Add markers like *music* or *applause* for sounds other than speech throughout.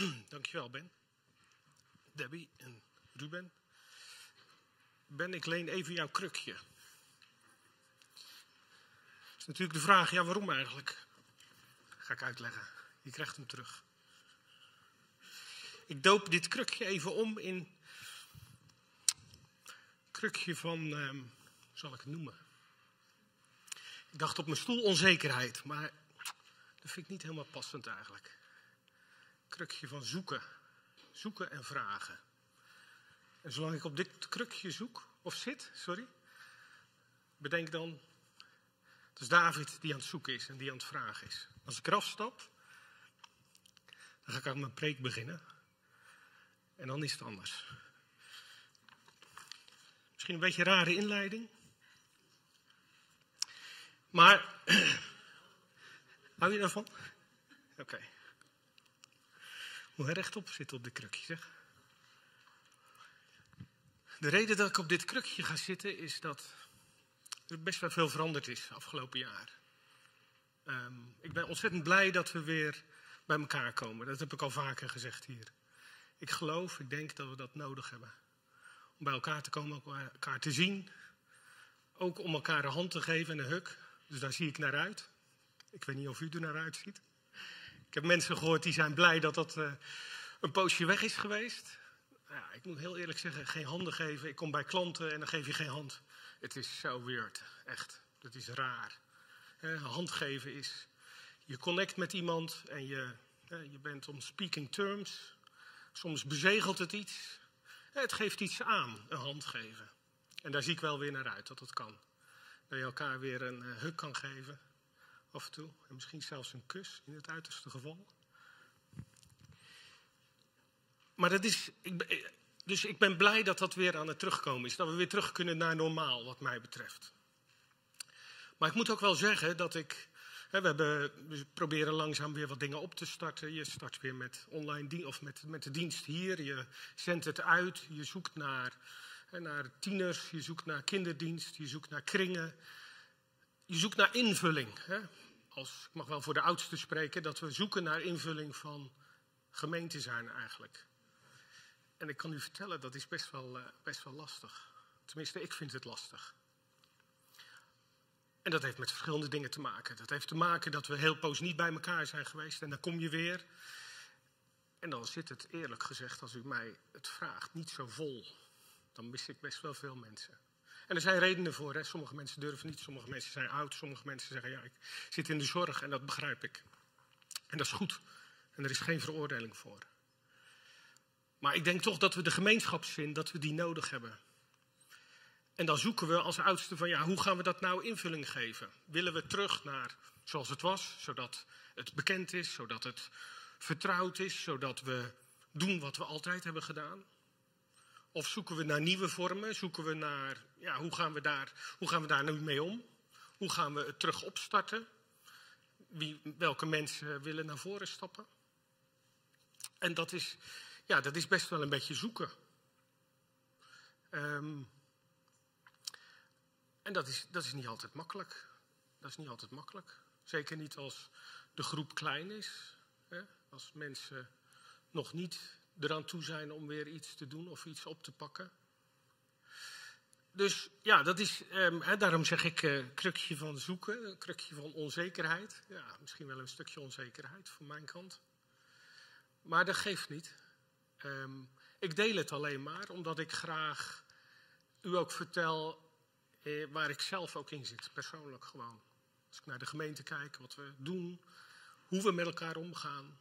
*clears throat* Dankjewel, Ben. Debbie en Ruben. Ben, ik leen even jouw krukje. is natuurlijk de vraag, ja, waarom eigenlijk? Ga ik uitleggen. Je krijgt hem terug. Ik doop dit krukje even om in. Krukje van. hoe zal ik het noemen? Ik dacht op mijn stoel onzekerheid, maar dat vind ik niet helemaal passend eigenlijk. Krukje van zoeken. Zoeken en vragen. En zolang ik op dit krukje zoek, of zit, sorry, bedenk dan, het is David die aan het zoeken is en die aan het vragen is. Als ik eraf stap, dan ga ik aan mijn preek beginnen. En dan is het anders. Misschien een beetje een rare inleiding. Maar, *clears throat* hou je daarvan? Oké. Moet rechtop zitten op de krukje, zeg. De reden dat ik op dit krukje ga zitten is dat er best wel veel veranderd is afgelopen jaar. Ehm, ik ben ontzettend blij dat we weer bij elkaar komen. Dat heb ik al vaker gezegd hier. Ik geloof, ik denk dat we dat nodig hebben. Om bij elkaar te komen, om elkaar te zien. Ook om elkaar een hand te geven en een huk. Dus daar zie ik naar uit. Ik weet niet of u er naar uitziet. Ik heb mensen gehoord die zijn blij dat dat eh, een poosje weg is geweest. Ja, ik moet heel eerlijk zeggen, geen handen geven. Ik kom bij klanten en dan geef je geen hand. Het is zo weird, echt. Dat is raar. Een hand geven is, je connect met iemand en je, je bent on speaking terms. Soms bezegelt het iets. Het geeft iets aan, een hand geven. En daar zie ik wel weer naar uit, dat dat kan. Dat je elkaar weer een eh, huk kan geven, af en toe. En misschien zelfs een kus, in het uiterste geval. Maar dat is, ik, eh, dus ik ben blij dat dat weer aan het terugkomen is. Dat we weer terug kunnen naar normaal, wat mij betreft. Maar ik moet ook wel zeggen dat ik. Hè, we, hebben, we proberen langzaam weer wat dingen op te starten. Je start weer met online dien, of met, met de dienst hier. Je zendt het uit. Je zoekt naar, hè, naar tieners. Je zoekt naar kinderdienst. Je zoekt naar kringen. Je zoekt naar invulling. Hè. Als, ik mag wel voor de oudsten spreken, dat we zoeken naar invulling van gemeente zijn eigenlijk. En ik kan u vertellen, dat is best wel, eh, best wel lastig. Tenminste, ik vind het lastig. En dat heeft met verschillende dingen te maken. Dat heeft te maken dat we heel poos niet bij elkaar zijn geweest. En dan kom je weer. En dan zit het eerlijk gezegd, als u mij het vraagt, niet zo vol. Dan mis ik best wel veel mensen. En er zijn redenen voor. Hè. Sommige mensen durven niet, sommige mensen zijn oud, sommige mensen zeggen ja, ik zit in de zorg en dat begrijp ik. En dat is goed. En er is geen veroordeling voor. Maar ik denk toch dat we de gemeenschapszin, dat we die nodig hebben. En dan zoeken we als oudste van ja, hoe gaan we dat nou invulling geven? Willen we terug naar zoals het was, zodat het bekend is, zodat het vertrouwd is, zodat we doen wat we altijd hebben gedaan? Of zoeken we naar nieuwe vormen? Zoeken we naar, ja, hoe gaan we daar, hoe gaan we daar nu mee om? Hoe gaan we het terug opstarten? Wie, welke mensen willen naar voren stappen? En dat is, ja, dat is best wel een beetje zoeken. Ehm, en dat is, dat is niet altijd makkelijk. Dat is niet altijd makkelijk. Zeker niet als de groep klein is. Hè? Als mensen nog niet eraan toe zijn om weer iets te doen of iets op te pakken. Dus ja, dat is, ehm, daarom zeg ik eh, krukje van zoeken, een krukje van onzekerheid. Ja, misschien wel een stukje onzekerheid van mijn kant. Maar dat geeft niet. Ehm, ik deel het alleen maar omdat ik graag u ook vertel eh, waar ik zelf ook in zit, persoonlijk gewoon. Als ik naar de gemeente kijk, wat we doen, hoe we met elkaar omgaan,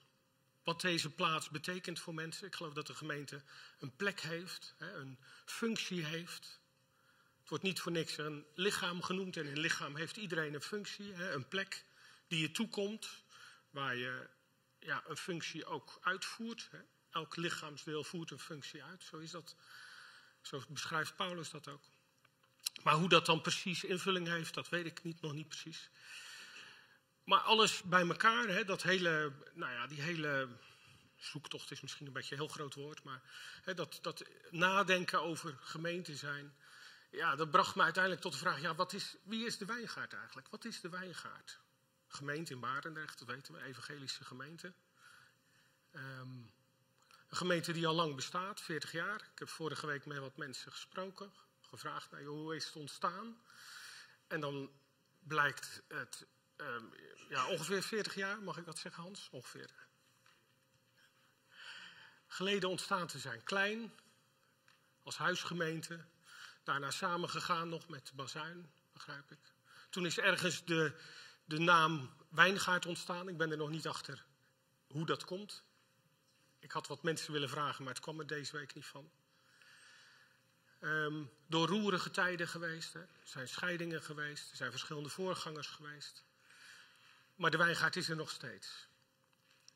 wat deze plaats betekent voor mensen. Ik geloof dat de gemeente een plek heeft, een functie heeft. Het wordt niet voor niks een lichaam genoemd en in een lichaam heeft iedereen een functie, een plek die je toekomt, waar je ja, een functie ook uitvoert. Elk lichaamsdeel voert een functie uit, zo is dat. Zo beschrijft Paulus dat ook. Maar hoe dat dan precies invulling heeft, dat weet ik niet, nog niet precies. Maar alles bij elkaar, hè, dat hele, nou ja, die hele zoektocht is misschien een beetje een heel groot woord, maar hè, dat, dat nadenken over gemeente zijn, ja, dat bracht me uiteindelijk tot de vraag, ja, wat is, wie is de wijngaard eigenlijk? Wat is de wijngaard? Gemeente in Barendrecht, dat weten we, evangelische gemeente. Ehm, gemeente die al lang bestaat, 40 jaar. Ik heb vorige week met wat mensen gesproken, gevraagd nou, hoe is het ontstaan. En dan blijkt het ehm, ja, ongeveer 40 jaar, mag ik dat zeggen Hans? Ongeveer. Geleden ontstaan te zijn. Klein, als huisgemeente. Daarna samengegaan nog met Bazuin, begrijp ik. Toen is ergens de, de naam Wijngaard ontstaan. Ik ben er nog niet achter hoe dat komt. Ik had wat mensen willen vragen, maar het kwam er deze week niet van. Um, door roerige tijden geweest. Hè. Er zijn scheidingen geweest. Er zijn verschillende voorgangers geweest. Maar de wijngaard is er nog steeds.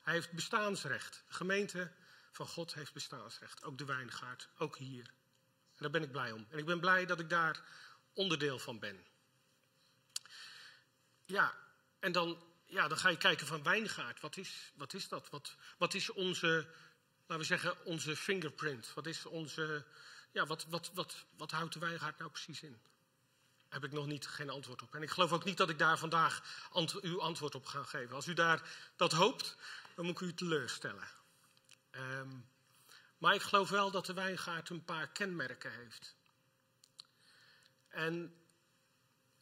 Hij heeft bestaansrecht. De gemeente van God heeft bestaansrecht. Ook de wijngaard, ook hier. En daar ben ik blij om. En ik ben blij dat ik daar onderdeel van ben. Ja, en dan, ja, dan ga je kijken van wijngaard. Wat is, wat is dat? Wat, wat is onze, laten we zeggen, onze fingerprint? Wat is onze, ja, wat, wat, wat, wat houdt de wijngaard nou precies in? Heb ik nog niet geen antwoord op. En ik geloof ook niet dat ik daar vandaag uw antwoord op ga geven. Als u daar dat hoopt, dan moet ik u teleurstellen. Um, maar ik geloof wel dat de wijngaard een paar kenmerken heeft. En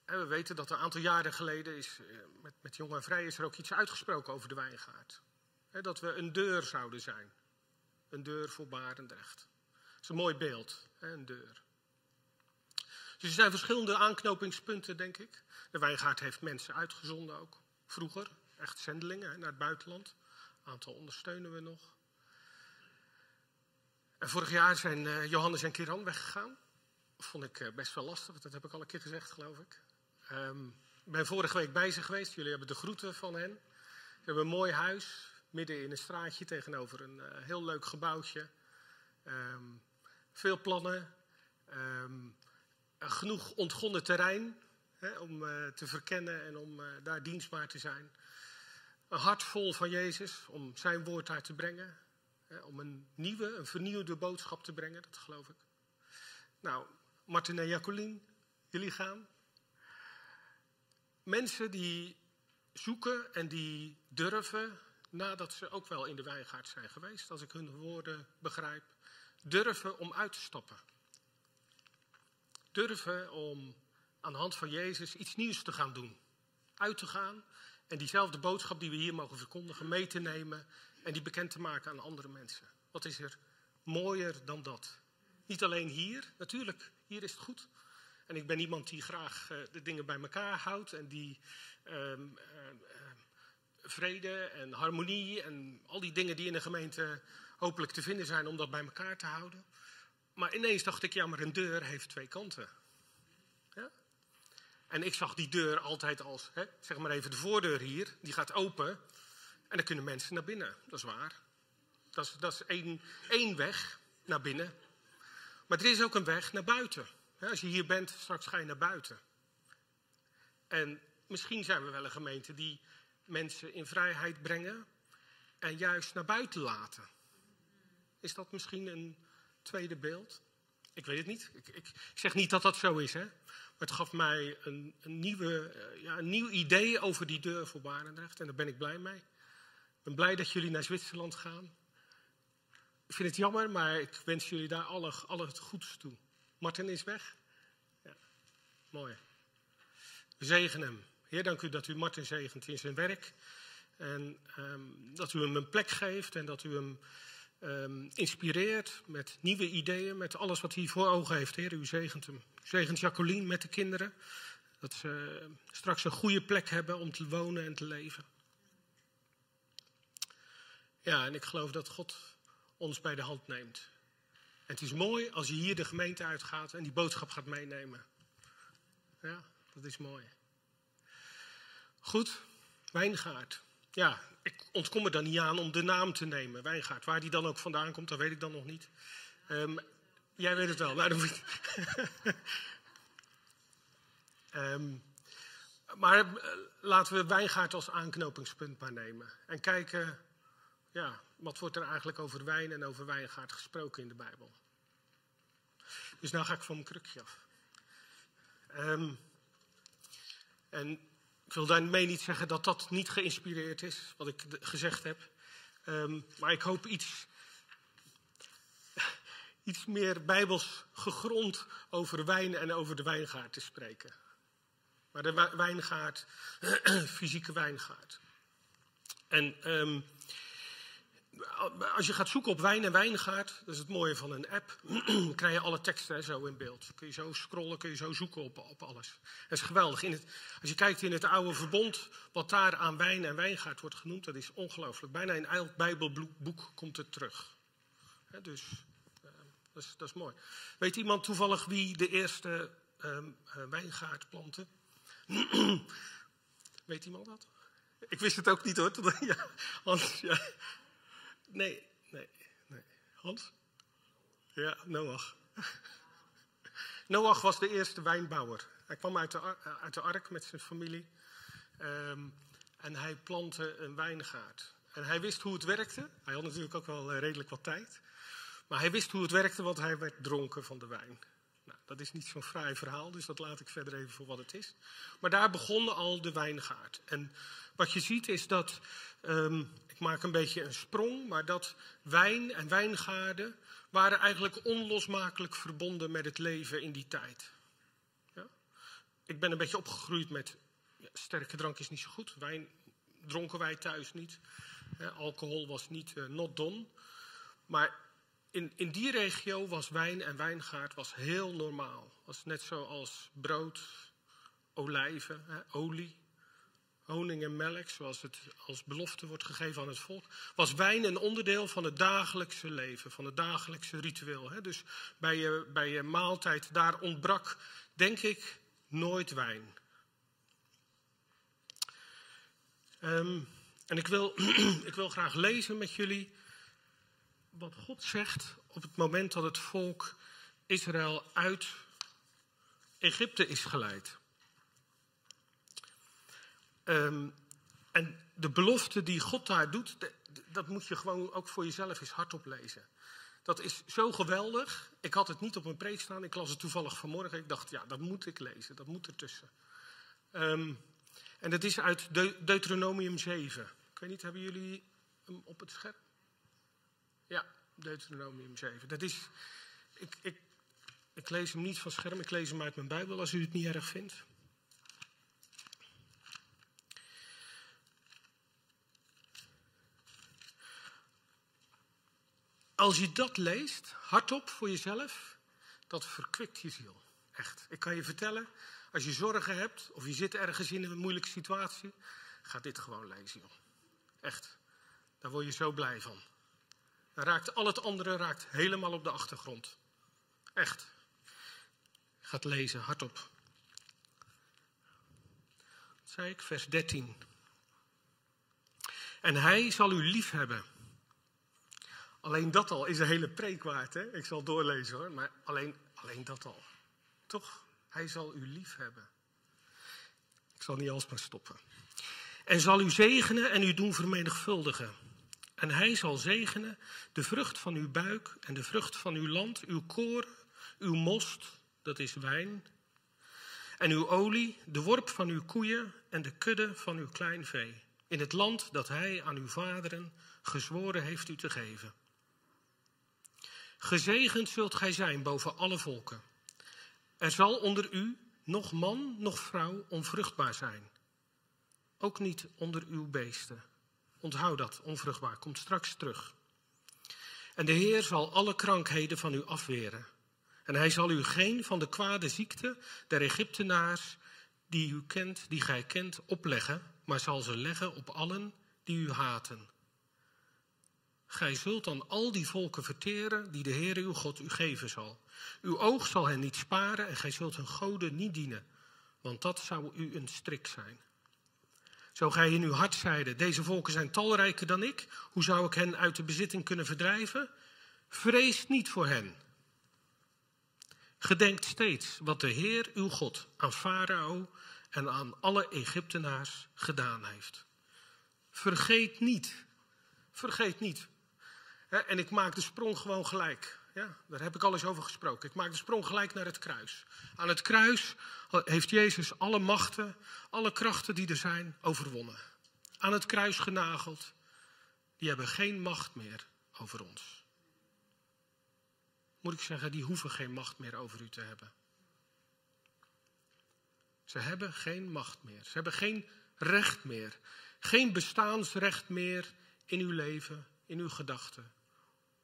we weten dat een aantal jaren geleden is, eh, met, met Jong en Vrij is er ook iets uitgesproken over de wijngaard. Dat we een deur zouden zijn. Een deur voor Barendrecht. Dat is een mooi beeld, een deur. Dus er zijn verschillende aanknopingspunten, denk ik. De wijngaard heeft mensen uitgezonden ook. Vroeger, echt zendelingen naar het buitenland. Een aantal ondersteunen we nog. En vorig jaar zijn uh, Johannes en Kiran weggegaan. Dat vond ik uh, best wel lastig, dat heb ik al een keer gezegd, geloof ik. Um, ik ben vorige week bij ze geweest. Jullie hebben de groeten van hen. Ze hebben een mooi huis, midden in een straatje tegenover een uh, heel leuk gebouwtje. Um, veel plannen. Um, genoeg ontgonnen terrein hè, om uh, te verkennen en om uh, daar dienstbaar te zijn. Een hart vol van Jezus om zijn woord daar te brengen. Hè, om een nieuwe, een vernieuwde boodschap te brengen, dat geloof ik. Nou, Martin en Jacqueline, jullie gaan. Mensen die zoeken en die durven, nadat ze ook wel in de wijngaard zijn geweest, als ik hun woorden begrijp, durven om uit te stappen. Durven om aan de hand van Jezus iets nieuws te gaan doen. Uit te gaan en diezelfde boodschap die we hier mogen verkondigen mee te nemen en die bekend te maken aan andere mensen. Wat is er mooier dan dat? Niet alleen hier, natuurlijk, hier is het goed. En ik ben iemand die graag uh, de dingen bij elkaar houdt en die uh, uh, vrede en harmonie en al die dingen die in de gemeente hopelijk te vinden zijn om dat bij elkaar te houden. Maar ineens dacht ik, ja, maar een deur heeft twee kanten. Ja? En ik zag die deur altijd als, hè, zeg maar even de voordeur hier, die gaat open en dan kunnen mensen naar binnen. Dat is waar. Dat is, dat is één, één weg naar binnen. Maar er is ook een weg naar buiten. Als je hier bent, straks ga je naar buiten. En misschien zijn we wel een gemeente die mensen in vrijheid brengen en juist naar buiten laten. Is dat misschien een tweede beeld? Ik weet het niet. Ik, ik, ik zeg niet dat dat zo is, hè. Maar het gaf mij een, een, nieuwe, uh, ja, een nieuw idee over die deur voor Barendrecht. En daar ben ik blij mee. Ik ben blij dat jullie naar Zwitserland gaan. Ik vind het jammer, maar ik wens jullie daar alle, alle het goeds toe. Martin is weg. Ja, mooi. We zegenen hem. Heer, dank u dat u Martin zegent in zijn werk. En um, dat u hem een plek geeft en dat u hem um, inspireert met nieuwe ideeën, met alles wat hij voor ogen heeft. Heer, u zegent hem. U zegent Jacqueline met de kinderen. Dat ze straks een goede plek hebben om te wonen en te leven. Ja, en ik geloof dat God ons bij de hand neemt. En het is mooi als je hier de gemeente uitgaat en die boodschap gaat meenemen. Ja, dat is mooi. Goed, Wijngaard. Ja, ik ontkom er dan niet aan om de naam te nemen, Wijngaard. Waar die dan ook vandaan komt, dat weet ik dan nog niet. Um, jij weet het wel. Nou, dan um, *laughs* maar uh, laten we Wijngaard als aanknopingspunt maar nemen. En kijken, ja, wat wordt er eigenlijk over wijn en over Wijngaard gesproken in de Bijbel. Dus nou ga ik van mijn krukje af. Um, en ik wil daarmee niet zeggen dat dat niet geïnspireerd is, wat ik gezegd heb. Um, maar ik hoop iets iets meer bijbels gegrond over wijn en over de wijngaard te spreken. Maar de wijngaard, *clears throat* fysieke wijngaard. En um, als je gaat zoeken op wijn en wijngaard, dat is het mooie van een app, *clears throat* krijg je alle teksten zo in beeld. Kun je zo scrollen, kun je zo zoeken op, op alles. Dat is geweldig. In het, als je kijkt in het oude verbond, wat daar aan wijn en wijngaard wordt genoemd, dat is ongelooflijk. Bijna in elk bijbelboek komt het terug. dus uh, dat, is, dat, is, mooi. Weet iemand toevallig wie de eerste um, uh, wijngaard plantte? *clears throat* Weet iemand dat? Ik wist het ook niet hoor. *laughs* ja, Hans, ja. Nee, nee, nee. Hans? Ja, Noach. *laughs* Noach was de eerste wijnbouwer. Hij kwam uit de, uit de ark met zijn familie. Um, en hij plantte een wijngaard. En hij wist hoe het werkte. Hij had natuurlijk ook wel redelijk wat tijd. Maar hij wist hoe het werkte, want hij werd dronken van de wijn. Nou, dat is niet zo'n fraai verhaal, dus dat laat ik verder even voor wat het is. Maar daar begon al de wijngaard. En wat je ziet is dat um, maak een beetje een sprong, maar dat wijn en wijngaarden waren eigenlijk onlosmakelijk verbonden met het leven in die tijd. Ja? Ik ben een beetje opgegroeid met ja, sterke drank is niet zo goed. Wijn dronken wij thuis niet. alcohol was niet uh, not done. Maar in, in die regio was wijn en wijngaard was heel normaal. Was net zoals brood, olijven, olie honing en melk, zoals het als belofte wordt gegeven aan het volk, was wijn een onderdeel van het dagelijkse leven, van het dagelijkse ritueel. Dus bij je, bij je maaltijd, daar ontbrak, denk ik, nooit wijn. Um, en ik wil, *clears throat* ik wil graag lezen met jullie wat God zegt op het moment dat het volk Israël uit Egypte is geleid. Um, en de belofte die God daar doet, dat moet je gewoon ook voor jezelf eens hardop lezen. Dat is zo geweldig. Ik had het niet op mijn preek staan, ik las het toevallig vanmorgen. Ik dacht, ja, dat moet ik lezen, dat moet ertussen. Um, en dat is uit De Deuteronomium 7. Ik weet niet, hebben jullie hem op het scherm? Ja, Deuteronomium 7. Dat is, ik, ik, ik lees hem niet van scherm, ik lees hem uit mijn Bijbel als u het niet erg vindt. Als je dat leest, hardop voor jezelf, dat verkwikt je ziel. Echt. Ik kan je vertellen, als je zorgen hebt of je zit ergens in een moeilijke situatie, ga dit gewoon lezen, joh. Echt. Daar word je zo blij van. Dan raakt al het andere raakt helemaal op de achtergrond. Echt. Ga het lezen, hardop. Wat zei ik? Vers 13. En hij zal u lief hebben Alleen dat al is een hele preek waard. Hè? Ik zal doorlezen hoor, maar alleen, alleen dat al. Toch? Hij zal u lief hebben. Ik zal niet alsmaar stoppen. En zal u zegenen en u doen vermenigvuldigen. En hij zal zegenen de vrucht van uw buik en de vrucht van uw land, uw koren, uw most, dat is wijn, en uw olie, de worp van uw koeien en de kudde van uw klein vee, in het land dat hij aan uw vaderen gezworen heeft u te geven. Gezegend zult gij zijn boven alle volken. Er zal onder u nog man, nog vrouw onvruchtbaar zijn. Ook niet onder uw beesten. Onthoud dat, onvruchtbaar, komt straks terug. En de Heer zal alle krankheden van u afweren. En hij zal u geen van de kwade ziekte der Egyptenaars, die u kent, die gij kent, opleggen, maar zal ze leggen op allen die u haten. Gij zult dan al die volken verteren die de Heer uw God u geven zal. Uw oog zal hen niet sparen en gij zult hun goden niet dienen, want dat zou u een strik zijn. Zo gij in uw hart zeide, deze volken zijn talrijker dan ik, hoe zou ik hen uit de bezitting kunnen verdrijven? Vrees niet voor hen. Gedenkt steeds wat de Heer uw God aan Farao en aan alle Egyptenaars gedaan heeft. Vergeet niet, vergeet niet en ik maak de sprong gewoon gelijk. Ja, daar heb ik al eens over gesproken. Ik maak de sprong gelijk naar het kruis. Aan het kruis heeft Jezus alle machten, alle krachten die er zijn, overwonnen. Aan het kruis genageld. Die hebben geen macht meer over ons. moet ik zeggen, die hoeven geen macht meer over u te hebben. Ze hebben geen macht meer. Ze hebben geen recht meer. Geen bestaansrecht meer in uw leven, in uw gedachten.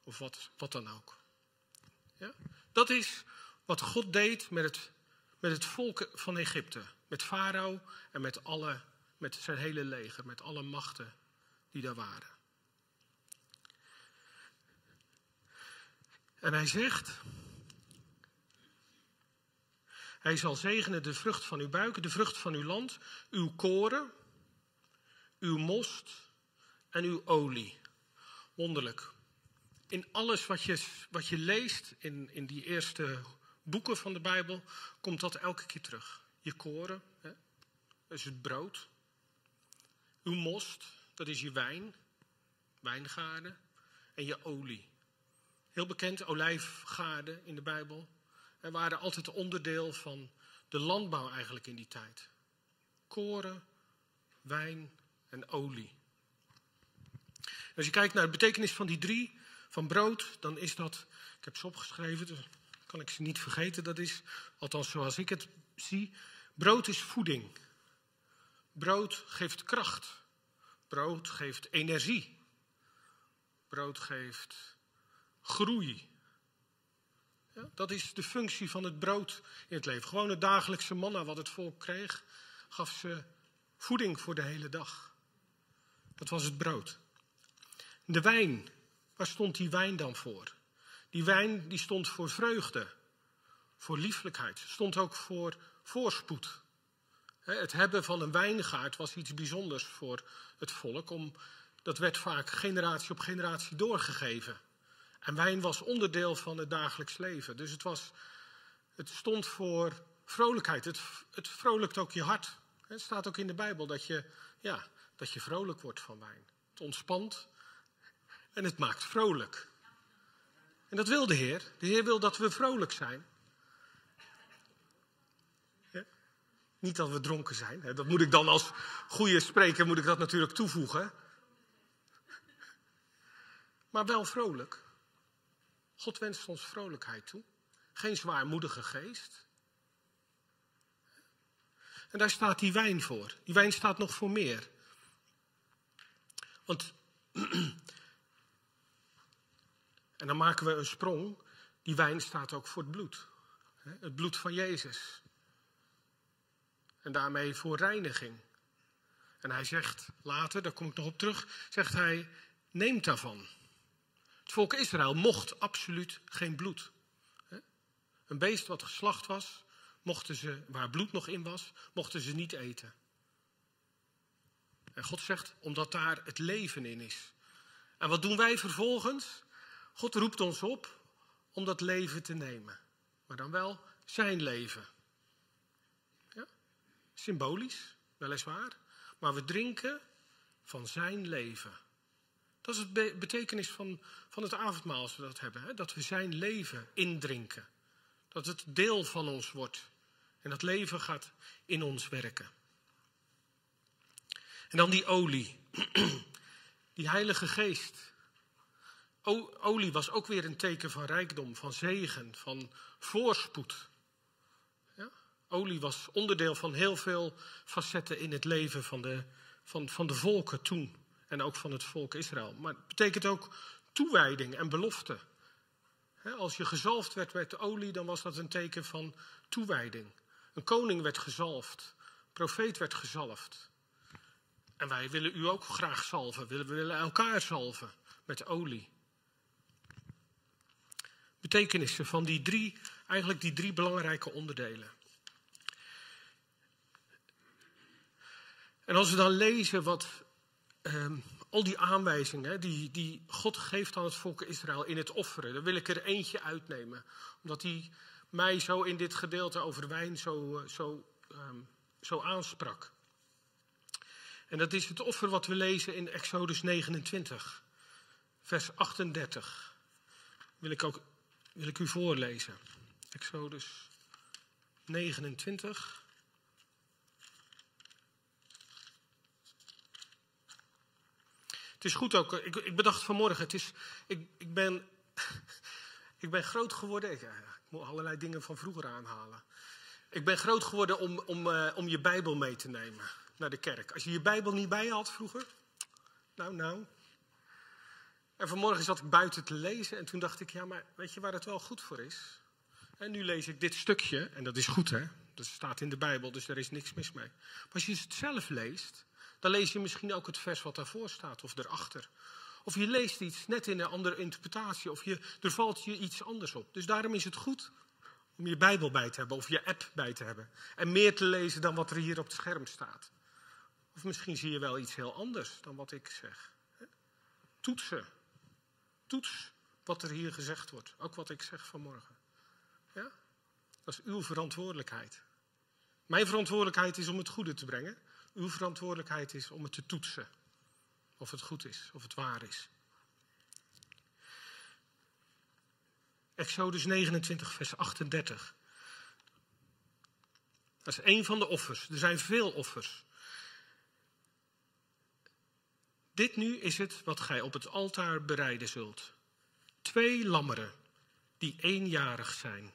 Of wat, wat dan ook. Ja? Dat is wat God deed met het, met het volk van Egypte. Met Farao en met, alle, met zijn hele leger. Met alle machten die daar waren. En hij zegt, hij zal zegenen de vrucht van uw buik, de vrucht van uw land, uw koren, uw most en uw olie. Wonderlijk. In alles wat je, wat je leest in, in die eerste boeken van de Bijbel, komt dat elke keer terug. Je koren, hè, dat is het brood. Uw most, dat is je wijn, wijngaarden. En je olie. Heel bekend, olijfgaarden in de Bijbel. En waren altijd onderdeel van de landbouw eigenlijk in die tijd. Koren, wijn en olie. Als je kijkt naar de betekenis van die drie, van brood, dan is dat, ik heb ze opgeschreven, dus kan ik ze niet vergeten, dat is, althans zoals ik het zie, brood is voeding. Brood geeft kracht. Brood geeft energie. Brood geeft groei. Ja, dat is de functie van het brood in het leven. Gewoon het dagelijkse manna wat het volk kreeg, gaf ze voeding voor de hele dag. Dat was het brood. De wijn, waar stond die wijn dan voor? Die wijn die stond voor vreugde, voor lieflijkheid, stond ook voor voorspoed. Het hebben van een wijngaard was iets bijzonders voor het volk, om, dat werd vaak generatie op generatie doorgegeven. En wijn was onderdeel van het dagelijks leven. Dus het, was, het stond voor vrolijkheid. Het, het vrolijkt ook je hart. Het staat ook in de Bijbel dat je, ja, dat je vrolijk wordt van wijn. Het ontspant en het maakt vrolijk. En dat wil de Heer. De Heer wil dat we vrolijk zijn. Niet dat we dronken zijn. Dat moet ik dan als goede spreker moet ik dat natuurlijk toevoegen. Maar wel vrolijk. God wenst ons vrolijkheid toe. Geen zwaarmoedige geest. En daar staat die wijn voor. Die wijn staat nog voor meer. Want, en dan maken we een sprong. Die wijn staat ook voor het bloed. Het bloed van Jezus. En daarmee voor reiniging. En hij zegt later, daar kom ik nog op terug, zegt hij, neemt daarvan. Het volk Israël mocht absoluut geen bloed. Een beest wat geslacht was, mochten ze, waar bloed nog in was, mochten ze niet eten. En God zegt, omdat daar het leven in is. En wat doen wij vervolgens? God roept ons op om dat leven te nemen. Maar dan wel zijn leven. Ja? Symbolisch, weliswaar. Maar we drinken van zijn leven. Dat is de betekenis van, van het avondmaal als we dat hebben. Hè? Dat we zijn leven indrinken. Dat het deel van ons wordt. En dat leven gaat in ons werken. En dan die olie. *clears throat* Die Heilige Geest. Olie was ook weer een teken van rijkdom, van zegen, van voorspoed. Ja? Olie was onderdeel van heel veel facetten in het leven van de, van, van de volken toen en ook van het volk Israël. Maar het betekent ook toewijding en belofte. Als je gezalfd werd met olie, dan was dat een teken van toewijding. Een koning werd gezalfd, een profeet werd gezalfd. En wij willen u ook graag zalven, we willen elkaar zalven met olie. Betekenissen van die drie, eigenlijk die drie belangrijke onderdelen. En als we dan lezen wat um, al die aanwijzingen die, die God geeft aan het volk Israël in het offeren, daar wil ik er eentje uitnemen. Omdat die mij zo in dit gedeelte over wijn zo, eh, zo, um, zo aansprak. En dat is het offer wat we lezen in Exodus 29, vers 38. Wil ik, ook, wil ik u voorlezen. Exodus 29. Het is goed ook, ik, ik bedacht vanmorgen, het is, ik, ik ben, *laughs* Ik ben groot geworden, ik, ik moet allerlei dingen van vroeger aanhalen. Ik ben groot geworden om, om, uh, om je Bijbel mee te nemen naar de kerk. Als je je Bijbel niet bij je had vroeger, nou, nou. En vanmorgen zat ik buiten te lezen en toen dacht ik, ja, maar weet je waar het wel goed voor is? En nu lees ik dit stukje, en dat is goed hè, dat staat in de Bijbel, dus er is niks mis mee. Maar als je het zelf leest, dan lees je misschien ook het vers wat daarvoor staat of erachter. Of je leest iets net in een andere interpretatie, of je, er valt je iets anders op. Dus daarom is het goed om je Bijbel bij te hebben of je app bij te hebben. En meer te lezen dan wat er hier op het scherm staat. Of misschien zie je wel iets heel anders dan wat ik zeg. Toetsen. Toets wat er hier gezegd wordt. Ook wat ik zeg vanmorgen. Ja? Dat is uw verantwoordelijkheid. Mijn verantwoordelijkheid is om het goede te brengen. Uw verantwoordelijkheid is om het te toetsen. Of het goed is, of het waar is. Exodus 29, vers 38. Dat is één van de offers. Er zijn veel offers. Dit nu is het wat gij op het altaar bereiden zult. Twee lammeren die eenjarig zijn,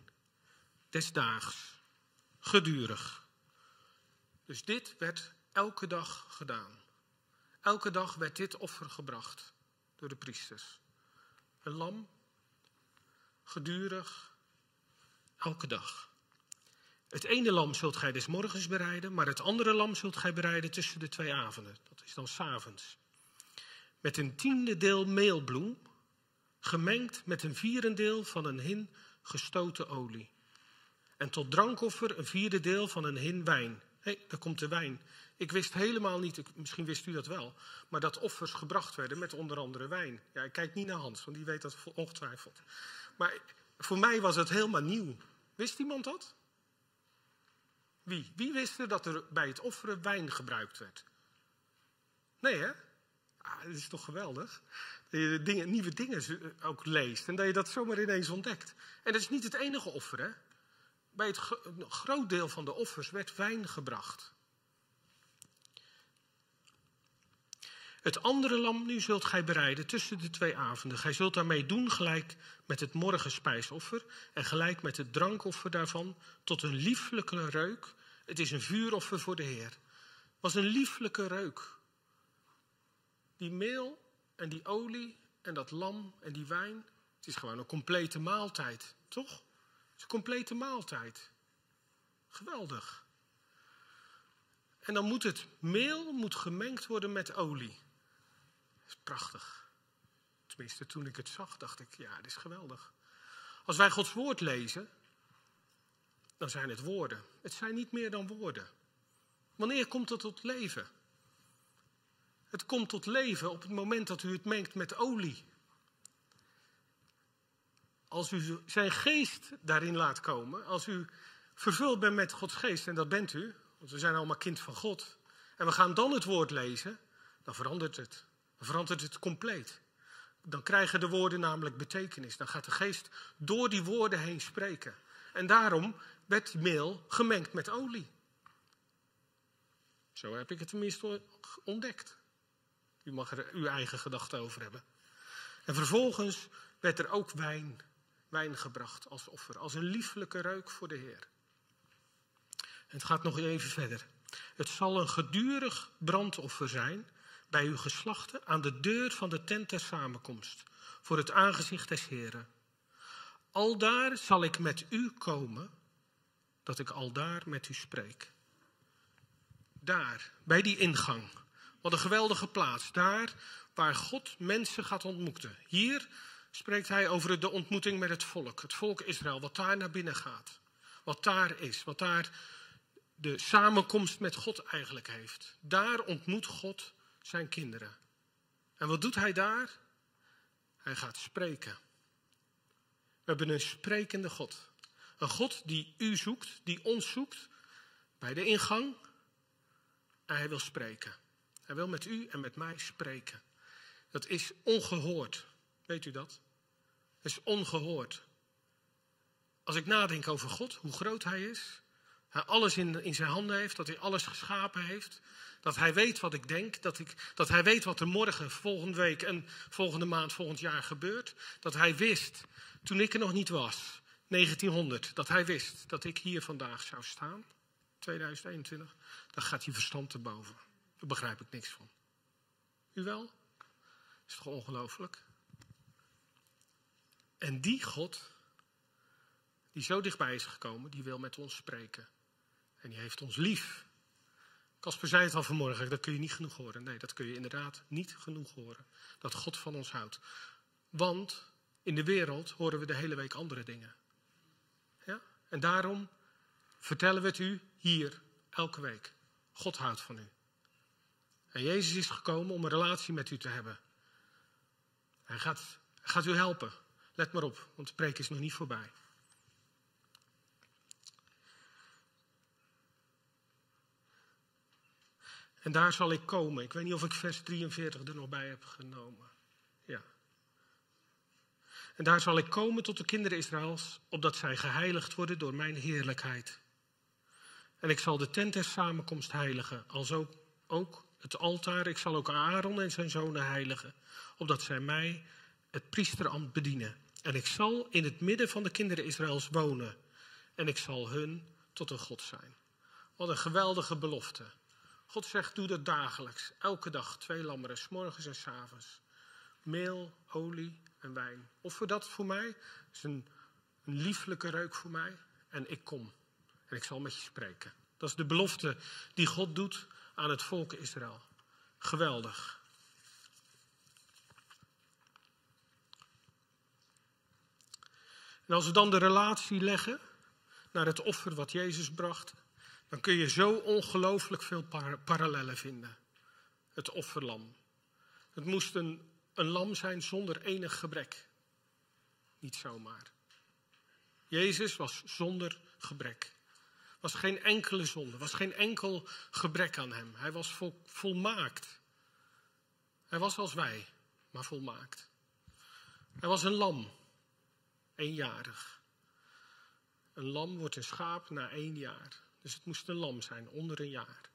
desdaags, gedurig. Dus dit werd elke dag gedaan. Elke dag werd dit offer gebracht door de priesters. Een lam, gedurig, elke dag. Het ene lam zult gij des morgens bereiden, maar het andere lam zult gij bereiden tussen de twee avonden. Dat is dan s'avonds. Met een tiende deel meelbloem, gemengd met een vierendeel van een hin gestoten olie. En tot drankoffer een vierde deel van een hin wijn. Hé, hey, daar komt de wijn. Ik wist helemaal niet, misschien wist u dat wel, maar dat offers gebracht werden met onder andere wijn. Ja, ik kijk niet naar Hans, want die weet dat ongetwijfeld. Maar voor mij was het helemaal nieuw. Wist iemand dat? Wie? Wie wist er dat er bij het offeren wijn gebruikt werd? Nee, hè? Ah, dat is toch geweldig? Dat je nieuwe dingen ook leest en dat je dat zomaar ineens ontdekt. En dat is niet het enige offer, hè? Bij het groot deel van de offers werd wijn gebracht. Het andere lam nu zult gij bereiden tussen de twee avonden. Gij zult daarmee doen gelijk met het morgenspijsoffer en gelijk met het drankoffer daarvan tot een lieflijke reuk. Het is een vuuroffer voor de Heer. was een lieflijke reuk. Die meel en die olie en dat lam en die wijn. Het is gewoon een complete maaltijd, toch? Het is een complete maaltijd. Geweldig. En dan moet het meel moet gemengd worden met olie is prachtig. Tenminste, toen ik het zag, dacht ik, ja, dit is geweldig. Als wij Gods woord lezen, dan zijn het woorden. Het zijn niet meer dan woorden. Wanneer komt het tot leven? Het komt tot leven op het moment dat u het mengt met olie. Als u zijn geest daarin laat komen, als u vervuld bent met Gods geest, en dat bent u, want we zijn allemaal kind van God, en we gaan dan het woord lezen, dan verandert het verandert het compleet. Dan krijgen de woorden namelijk betekenis. Dan gaat de geest door die woorden heen spreken. En daarom werd meel gemengd met olie. Zo heb ik het tenminste ontdekt. U mag er uw eigen gedachten over hebben. En vervolgens werd er ook wijn, wijn gebracht als offer, als een lieflijke reuk voor de Heer. En het gaat nog even verder. Het zal een gedurig brandoffer zijn bij uw geslachten aan de deur van de tent der samenkomst, voor het aangezicht des Heren. Aldaar zal ik met u komen, dat ik aldaar met u spreek. Daar, bij die ingang. Wat een geweldige plaats. Daar waar God mensen gaat ontmoeten. Hier spreekt hij over de ontmoeting met het volk. Het volk Israël, wat daar naar binnen gaat. Wat daar is, wat daar de samenkomst met God eigenlijk heeft. Daar ontmoet God zijn kinderen. En wat doet hij daar? Hij gaat spreken. We hebben een sprekende God. Een God die u zoekt, die ons zoekt bij de ingang. En hij wil spreken. Hij wil met u en met mij spreken. Dat is ongehoord. Weet u dat? Dat is ongehoord. Als ik nadenk over God, hoe groot hij is, hij alles in, in zijn handen heeft, dat hij alles geschapen heeft. Dat hij weet wat ik denk, dat, ik, dat hij weet wat er morgen, volgende week en volgende maand, volgend jaar gebeurt. Dat hij wist, toen ik er nog niet was, 1900, dat hij wist dat ik hier vandaag zou staan, 2021. Dan gaat hij verstand te boven. Daar begrijp ik niks van. U wel? Is toch ongelooflijk? En die God, die zo dichtbij is gekomen, die wil met ons spreken. En die heeft ons lief. Kasper zei het al vanmorgen, dat kun je niet genoeg horen. Nee, dat kun je inderdaad niet genoeg horen. Dat God van ons houdt. Want in de wereld horen we de hele week andere dingen. Ja? En daarom vertellen we het u hier, elke week. God houdt van u. En Jezus is gekomen om een relatie met u te hebben. Hij gaat, gaat u helpen. Let maar op, want de preek is nog niet voorbij. En daar zal ik komen. Ik weet niet of ik vers 43 er nog bij heb genomen. Ja. En daar zal ik komen tot de kinderen Israëls, opdat zij geheiligd worden door mijn heerlijkheid. En ik zal de tent der samenkomst heiligen, als ook, ook het altaar. Ik zal ook Aaron en zijn zonen heiligen, opdat zij mij het priesterambt bedienen. En ik zal in het midden van de kinderen Israëls wonen. En ik zal hun tot een God zijn. Wat een geweldige belofte. God zegt, doe dat dagelijks. Elke dag twee lammeren, s morgens en s avonds. Meel, olie en wijn. Of voor dat voor mij is een, een lieflijke reuk voor mij. En ik kom. En ik zal met je spreken. Dat is de belofte die God doet aan het volk Israël. Geweldig. En als we dan de relatie leggen naar het offer wat Jezus bracht, dan kun je zo ongelooflijk veel parallellen vinden. Het offerlam. Het moest een, een lam zijn zonder enig gebrek. Niet zomaar. Jezus was zonder gebrek. Was geen enkele zonde, was geen enkel gebrek aan hem. Hij was vol, volmaakt. Hij was als wij, maar volmaakt. Hij was een lam, eenjarig. Een lam wordt een schaap na één jaar. Dus het moest een lam zijn, onder een jaar.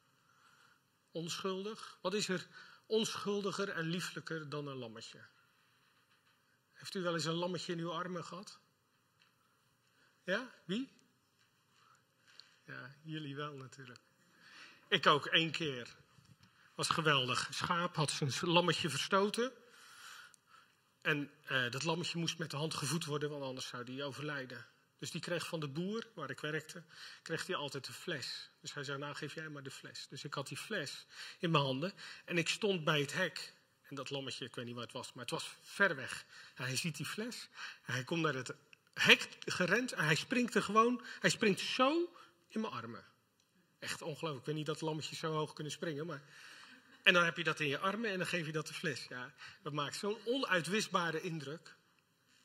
Onschuldig. Wat is er onschuldiger en lieflijker dan een lammetje? Heeft u wel eens een lammetje in uw armen gehad? Ja, wie? Ja, jullie wel natuurlijk. Ik ook één keer. Was geweldig. Schaap had zijn lammetje verstoten. En eh, dat lammetje moest met de hand gevoed worden, want anders zou die overlijden. Dus die kreeg van de boer, waar ik werkte, kreeg hij altijd een fles. Dus hij zei, nou geef jij maar de fles. Dus ik had die fles in mijn handen en ik stond bij het hek. En dat lammetje, ik weet niet wat het was, maar het was ver weg. Hij ziet die fles hij komt naar het hek gerend en hij springt er gewoon, hij springt zo in mijn armen. Echt ongelooflijk. Ik weet niet dat lammetjes zo hoog kunnen springen, maar... En dan heb je dat in je armen en dan geef je dat de fles. Ja, dat maakt zo'n onuitwisbare indruk.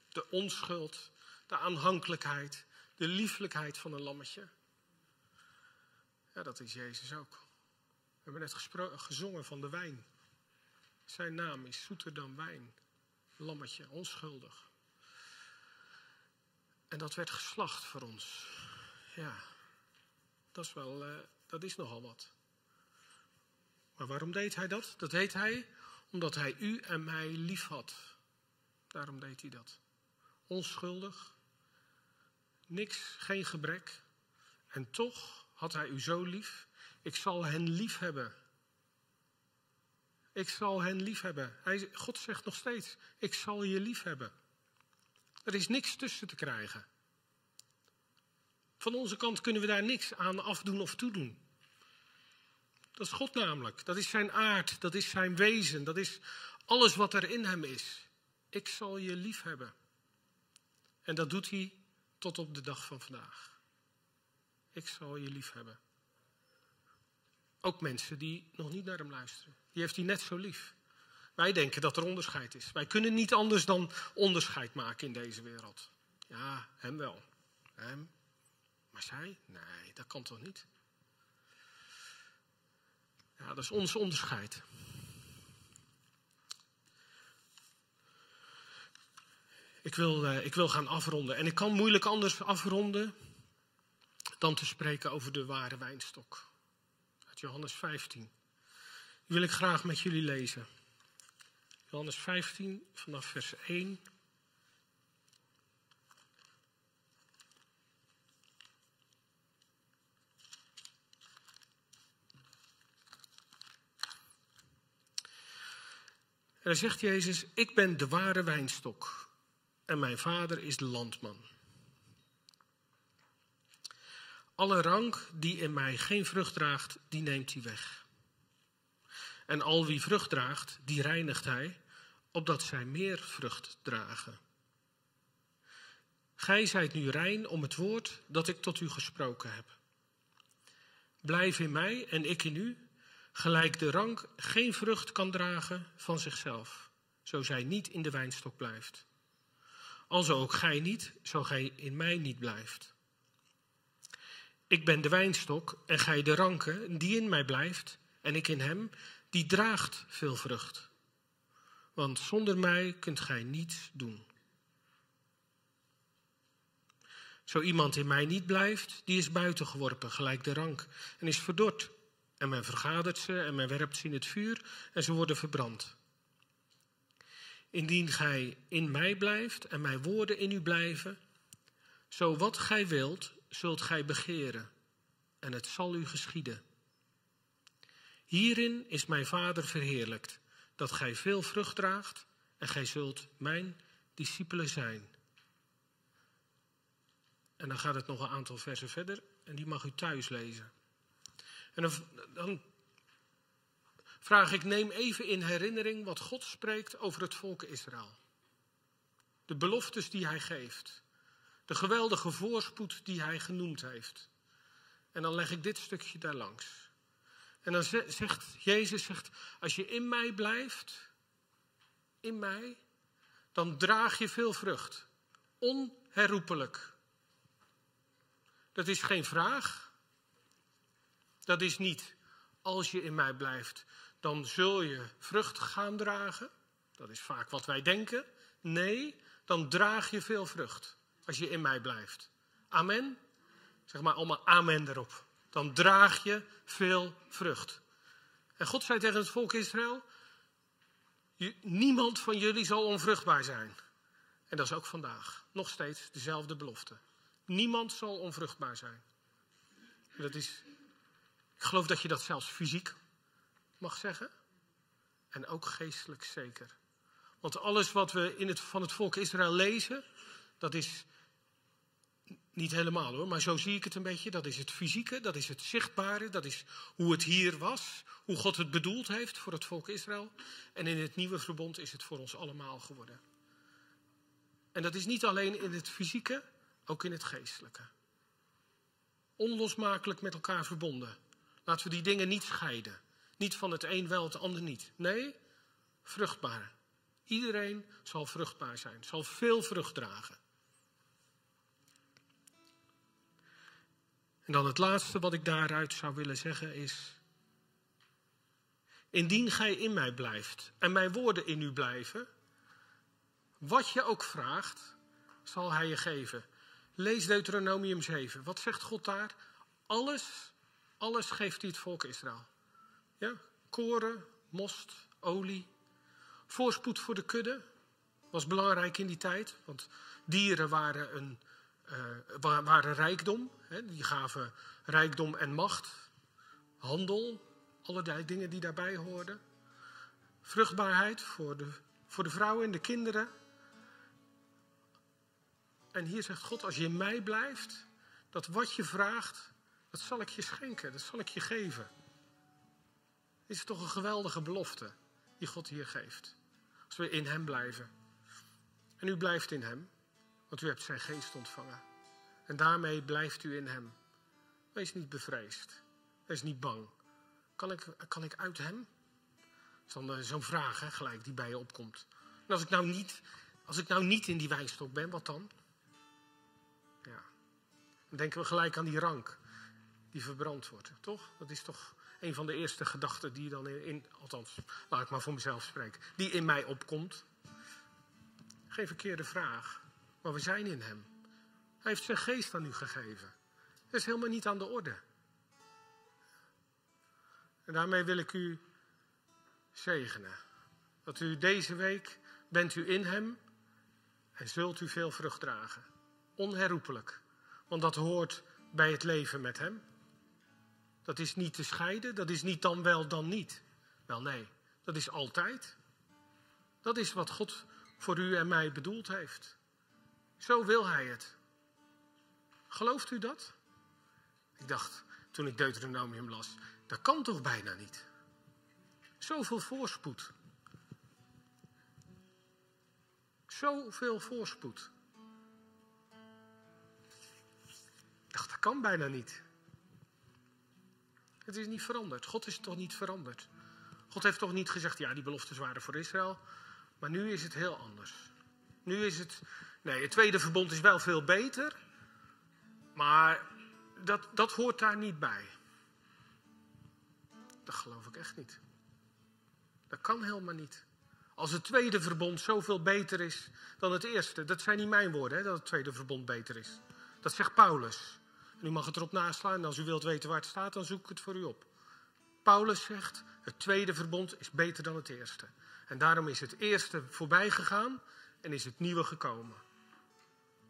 De onschuld, de aanhankelijkheid, de lieflijkheid van een lammetje. Ja, dat is Jezus ook. We hebben net gezongen van de wijn. Zijn naam is zoeter dan wijn. Lammetje, onschuldig. En dat werd geslacht voor ons. Ja, dat is wel, uh, dat is nogal wat. Maar waarom deed hij dat? Dat deed hij omdat hij u en mij lief had. Daarom deed hij dat. Onschuldig, niks, geen gebrek. En toch had hij u zo lief. Ik zal hen lief hebben. Ik zal hen lief hebben. Hij, God zegt nog steeds: Ik zal je lief hebben. Er is niks tussen te krijgen. Van onze kant kunnen we daar niks aan afdoen of toedoen. Dat is God namelijk. Dat is zijn aard. Dat is zijn wezen. Dat is alles wat er in hem is. Ik zal je lief hebben. En dat doet hij tot op de dag van vandaag. Ik zal je lief hebben. Ook mensen die nog niet naar hem luisteren. Die heeft hij net zo lief. Wij denken dat er onderscheid is. Wij kunnen niet anders dan onderscheid maken in deze wereld. Ja, hem wel. Hem. Maar zij? Nee, dat kan toch niet? Ja, dat is ons onderscheid. Ik wil, uh, ik wil gaan afronden. En ik kan moeilijk anders afronden dan te spreken over de ware wijnstok. Uit Johannes 15. Die wil ik graag met jullie lezen. Johannes 15 vanaf vers 1 En zegt Jezus, ik ben de ware wijnstok en mijn vader is de landman. Alle rank die in mij geen vrucht draagt, die neemt hij weg. En al wie vrucht draagt, die reinigt hij, opdat zij meer vrucht dragen. Gij zijt nu rein om het woord dat ik tot u gesproken heb. Blijf in mij en ik in u, Gelijk de rank geen vrucht kan dragen van zichzelf, zo zij niet in de wijnstok blijft. Alzo ook gij niet, zo gij in mij niet blijft. Ik ben de wijnstok en gij de ranke, die in mij blijft, en ik in hem, die draagt veel vrucht. Want zonder mij kunt gij niets doen. Zo iemand in mij niet blijft, die is buiten geworpen, gelijk de rank, en is verdord. En men vergadert ze en men werpt ze in het vuur en ze worden verbrand. Indien gij in mij blijft en mijn woorden in u blijven, zo wat gij wilt, zult gij begeren en het zal u geschieden. Hierin is mijn Vader verheerlijkt, dat gij veel vrucht draagt en gij zult mijn discipelen zijn. En dan gaat het nog een aantal versen verder en die mag u thuis lezen. En dan, vraag ik, neem even in herinnering wat God spreekt over het volk Israël. De beloftes die hij geeft. De geweldige voorspoed die hij genoemd heeft. En dan leg ik dit stukje daar langs. En dan zegt Jezus, zegt, als je in mij blijft, in mij, dan draag je veel vrucht. Onherroepelijk. Dat is geen vraag. Dat is niet, als je in mij blijft, dan zul je vrucht gaan dragen. Dat is vaak wat wij denken. Nee, dan draag je veel vrucht als je in mij blijft. Amen. Zeg maar allemaal amen erop. Dan draag je veel vrucht. En God zei tegen het volk Israël: Niemand van jullie zal onvruchtbaar zijn. En dat is ook vandaag. Nog steeds dezelfde belofte. Niemand zal onvruchtbaar zijn. Dat is ik geloof dat je dat zelfs fysiek mag zeggen. En ook geestelijk zeker. Want alles wat we in het, van het volk Israël lezen, dat is niet helemaal hoor, maar zo zie ik het een beetje. Dat is het fysieke, dat is het zichtbare, dat is hoe het hier was, hoe God het bedoeld heeft voor het volk Israël. En in het nieuwe verbond is het voor ons allemaal geworden. En dat is niet alleen in het fysieke, ook in het geestelijke. Onlosmakelijk met elkaar verbonden. Laten we die dingen niet scheiden. Niet van het een wel, het ander niet. Nee, vruchtbaar. Iedereen zal vruchtbaar zijn, zal veel vrucht dragen. En dan het laatste wat ik daaruit zou willen zeggen is. Indien gij in mij blijft en mijn woorden in u blijven, wat je ook vraagt, zal hij je geven. Lees Deuteronomium 7. Wat zegt God daar? Alles alles geeft hij het volk Israël. Ja? Koren, most, olie. Voorspoed voor de kudde was belangrijk in die tijd. Want dieren waren, een, uh, waren rijkdom. Hè? Die gaven rijkdom en macht. Handel, allerlei dingen die daarbij hoorden. Vruchtbaarheid voor de, voor de vrouwen en de kinderen. En hier zegt God, als je in mij blijft, dat wat je vraagt, dat zal ik je schenken, dat zal ik je geven. Dit is toch een geweldige belofte die God hier geeft. Als we in Hem blijven. En u blijft in Hem, want u hebt Zijn geest ontvangen. En daarmee blijft u in Hem. Wees niet bevreesd. Wees niet bang. Kan ik, kan ik uit Hem? Dat is dan eh, zo'n vraag hè, gelijk die bij je opkomt. En als ik, nou niet, als ik nou niet in die wijnstok ben, wat dan? Ja. Dan denken we gelijk aan die rank die verbrand wordt. Toch? Dat is toch een van de eerste gedachten die dan in, althans, laat ik maar voor mezelf spreken, die in mij opkomt. Geen verkeerde vraag, maar we zijn in Hem. Hij heeft zijn geest aan u gegeven. Dat is helemaal niet aan de orde. En daarmee wil ik u zegenen. Dat u deze week bent u in hem en zult u veel vrucht dragen. Onherroepelijk. Want dat hoort bij het leven met hem. Dat is niet te scheiden, dat is niet dan wel, dan niet. Wel nee, dat is altijd. Dat is wat God voor u en mij bedoeld heeft. Zo wil hij het. Gelooft u dat? Ik dacht, toen ik Deuteronomium las, dat kan toch bijna niet? Zoveel voorspoed. Zoveel voorspoed. Ik dacht, dat kan bijna niet. Het is niet veranderd. God is toch niet veranderd. God heeft toch niet gezegd, ja, die beloftes waren voor Israël. Maar nu is het heel anders. Nu is het, nee, het tweede verbond is wel veel beter. Maar dat, dat hoort daar niet bij. Dat geloof ik echt niet. Dat kan helemaal niet. Als het tweede verbond zoveel beter is dan het eerste. Dat zijn niet mijn woorden, hè, dat het tweede verbond beter is. Dat zegt Paulus. U mag het erop naslaan. Als u wilt weten waar het staat, dan zoek ik het voor u op. Paulus zegt, het tweede verbond is beter dan het eerste. En daarom is het eerste voorbij gegaan en is het nieuwe gekomen.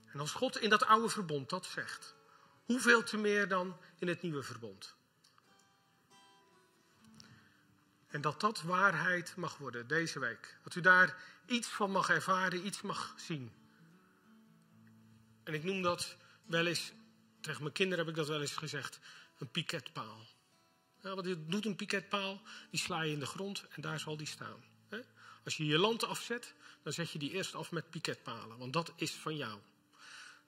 En als God in dat oude verbond dat zegt, hoeveel te meer dan in het nieuwe verbond? En dat dat waarheid mag worden deze week. Dat u daar iets van mag ervaren, iets mag zien. En ik noem dat wel eens, tegen mijn kinderen heb ik dat wel eens gezegd, een piketpaal. Ja, wat doet een piketpaal? Die sla je in de grond en daar zal die staan. Als je je land afzet, dan zet je die eerst af met piketpalen, want dat is van jou.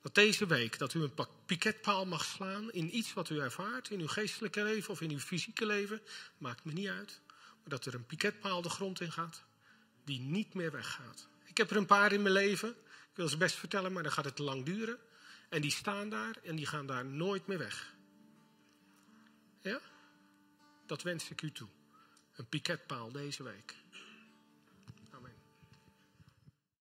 Dat deze week, dat u een piketpaal mag slaan in iets wat u ervaart, in uw geestelijke leven of in uw fysieke leven, maakt me niet uit. Maar dat er een piketpaal de grond in gaat, die niet meer weggaat. Ik heb er een paar in mijn leven, ik wil ze best vertellen, maar dan gaat het lang duren. En die staan daar en die gaan daar nooit meer weg. Ja? Dat wens ik u toe. Een piketpaal deze week.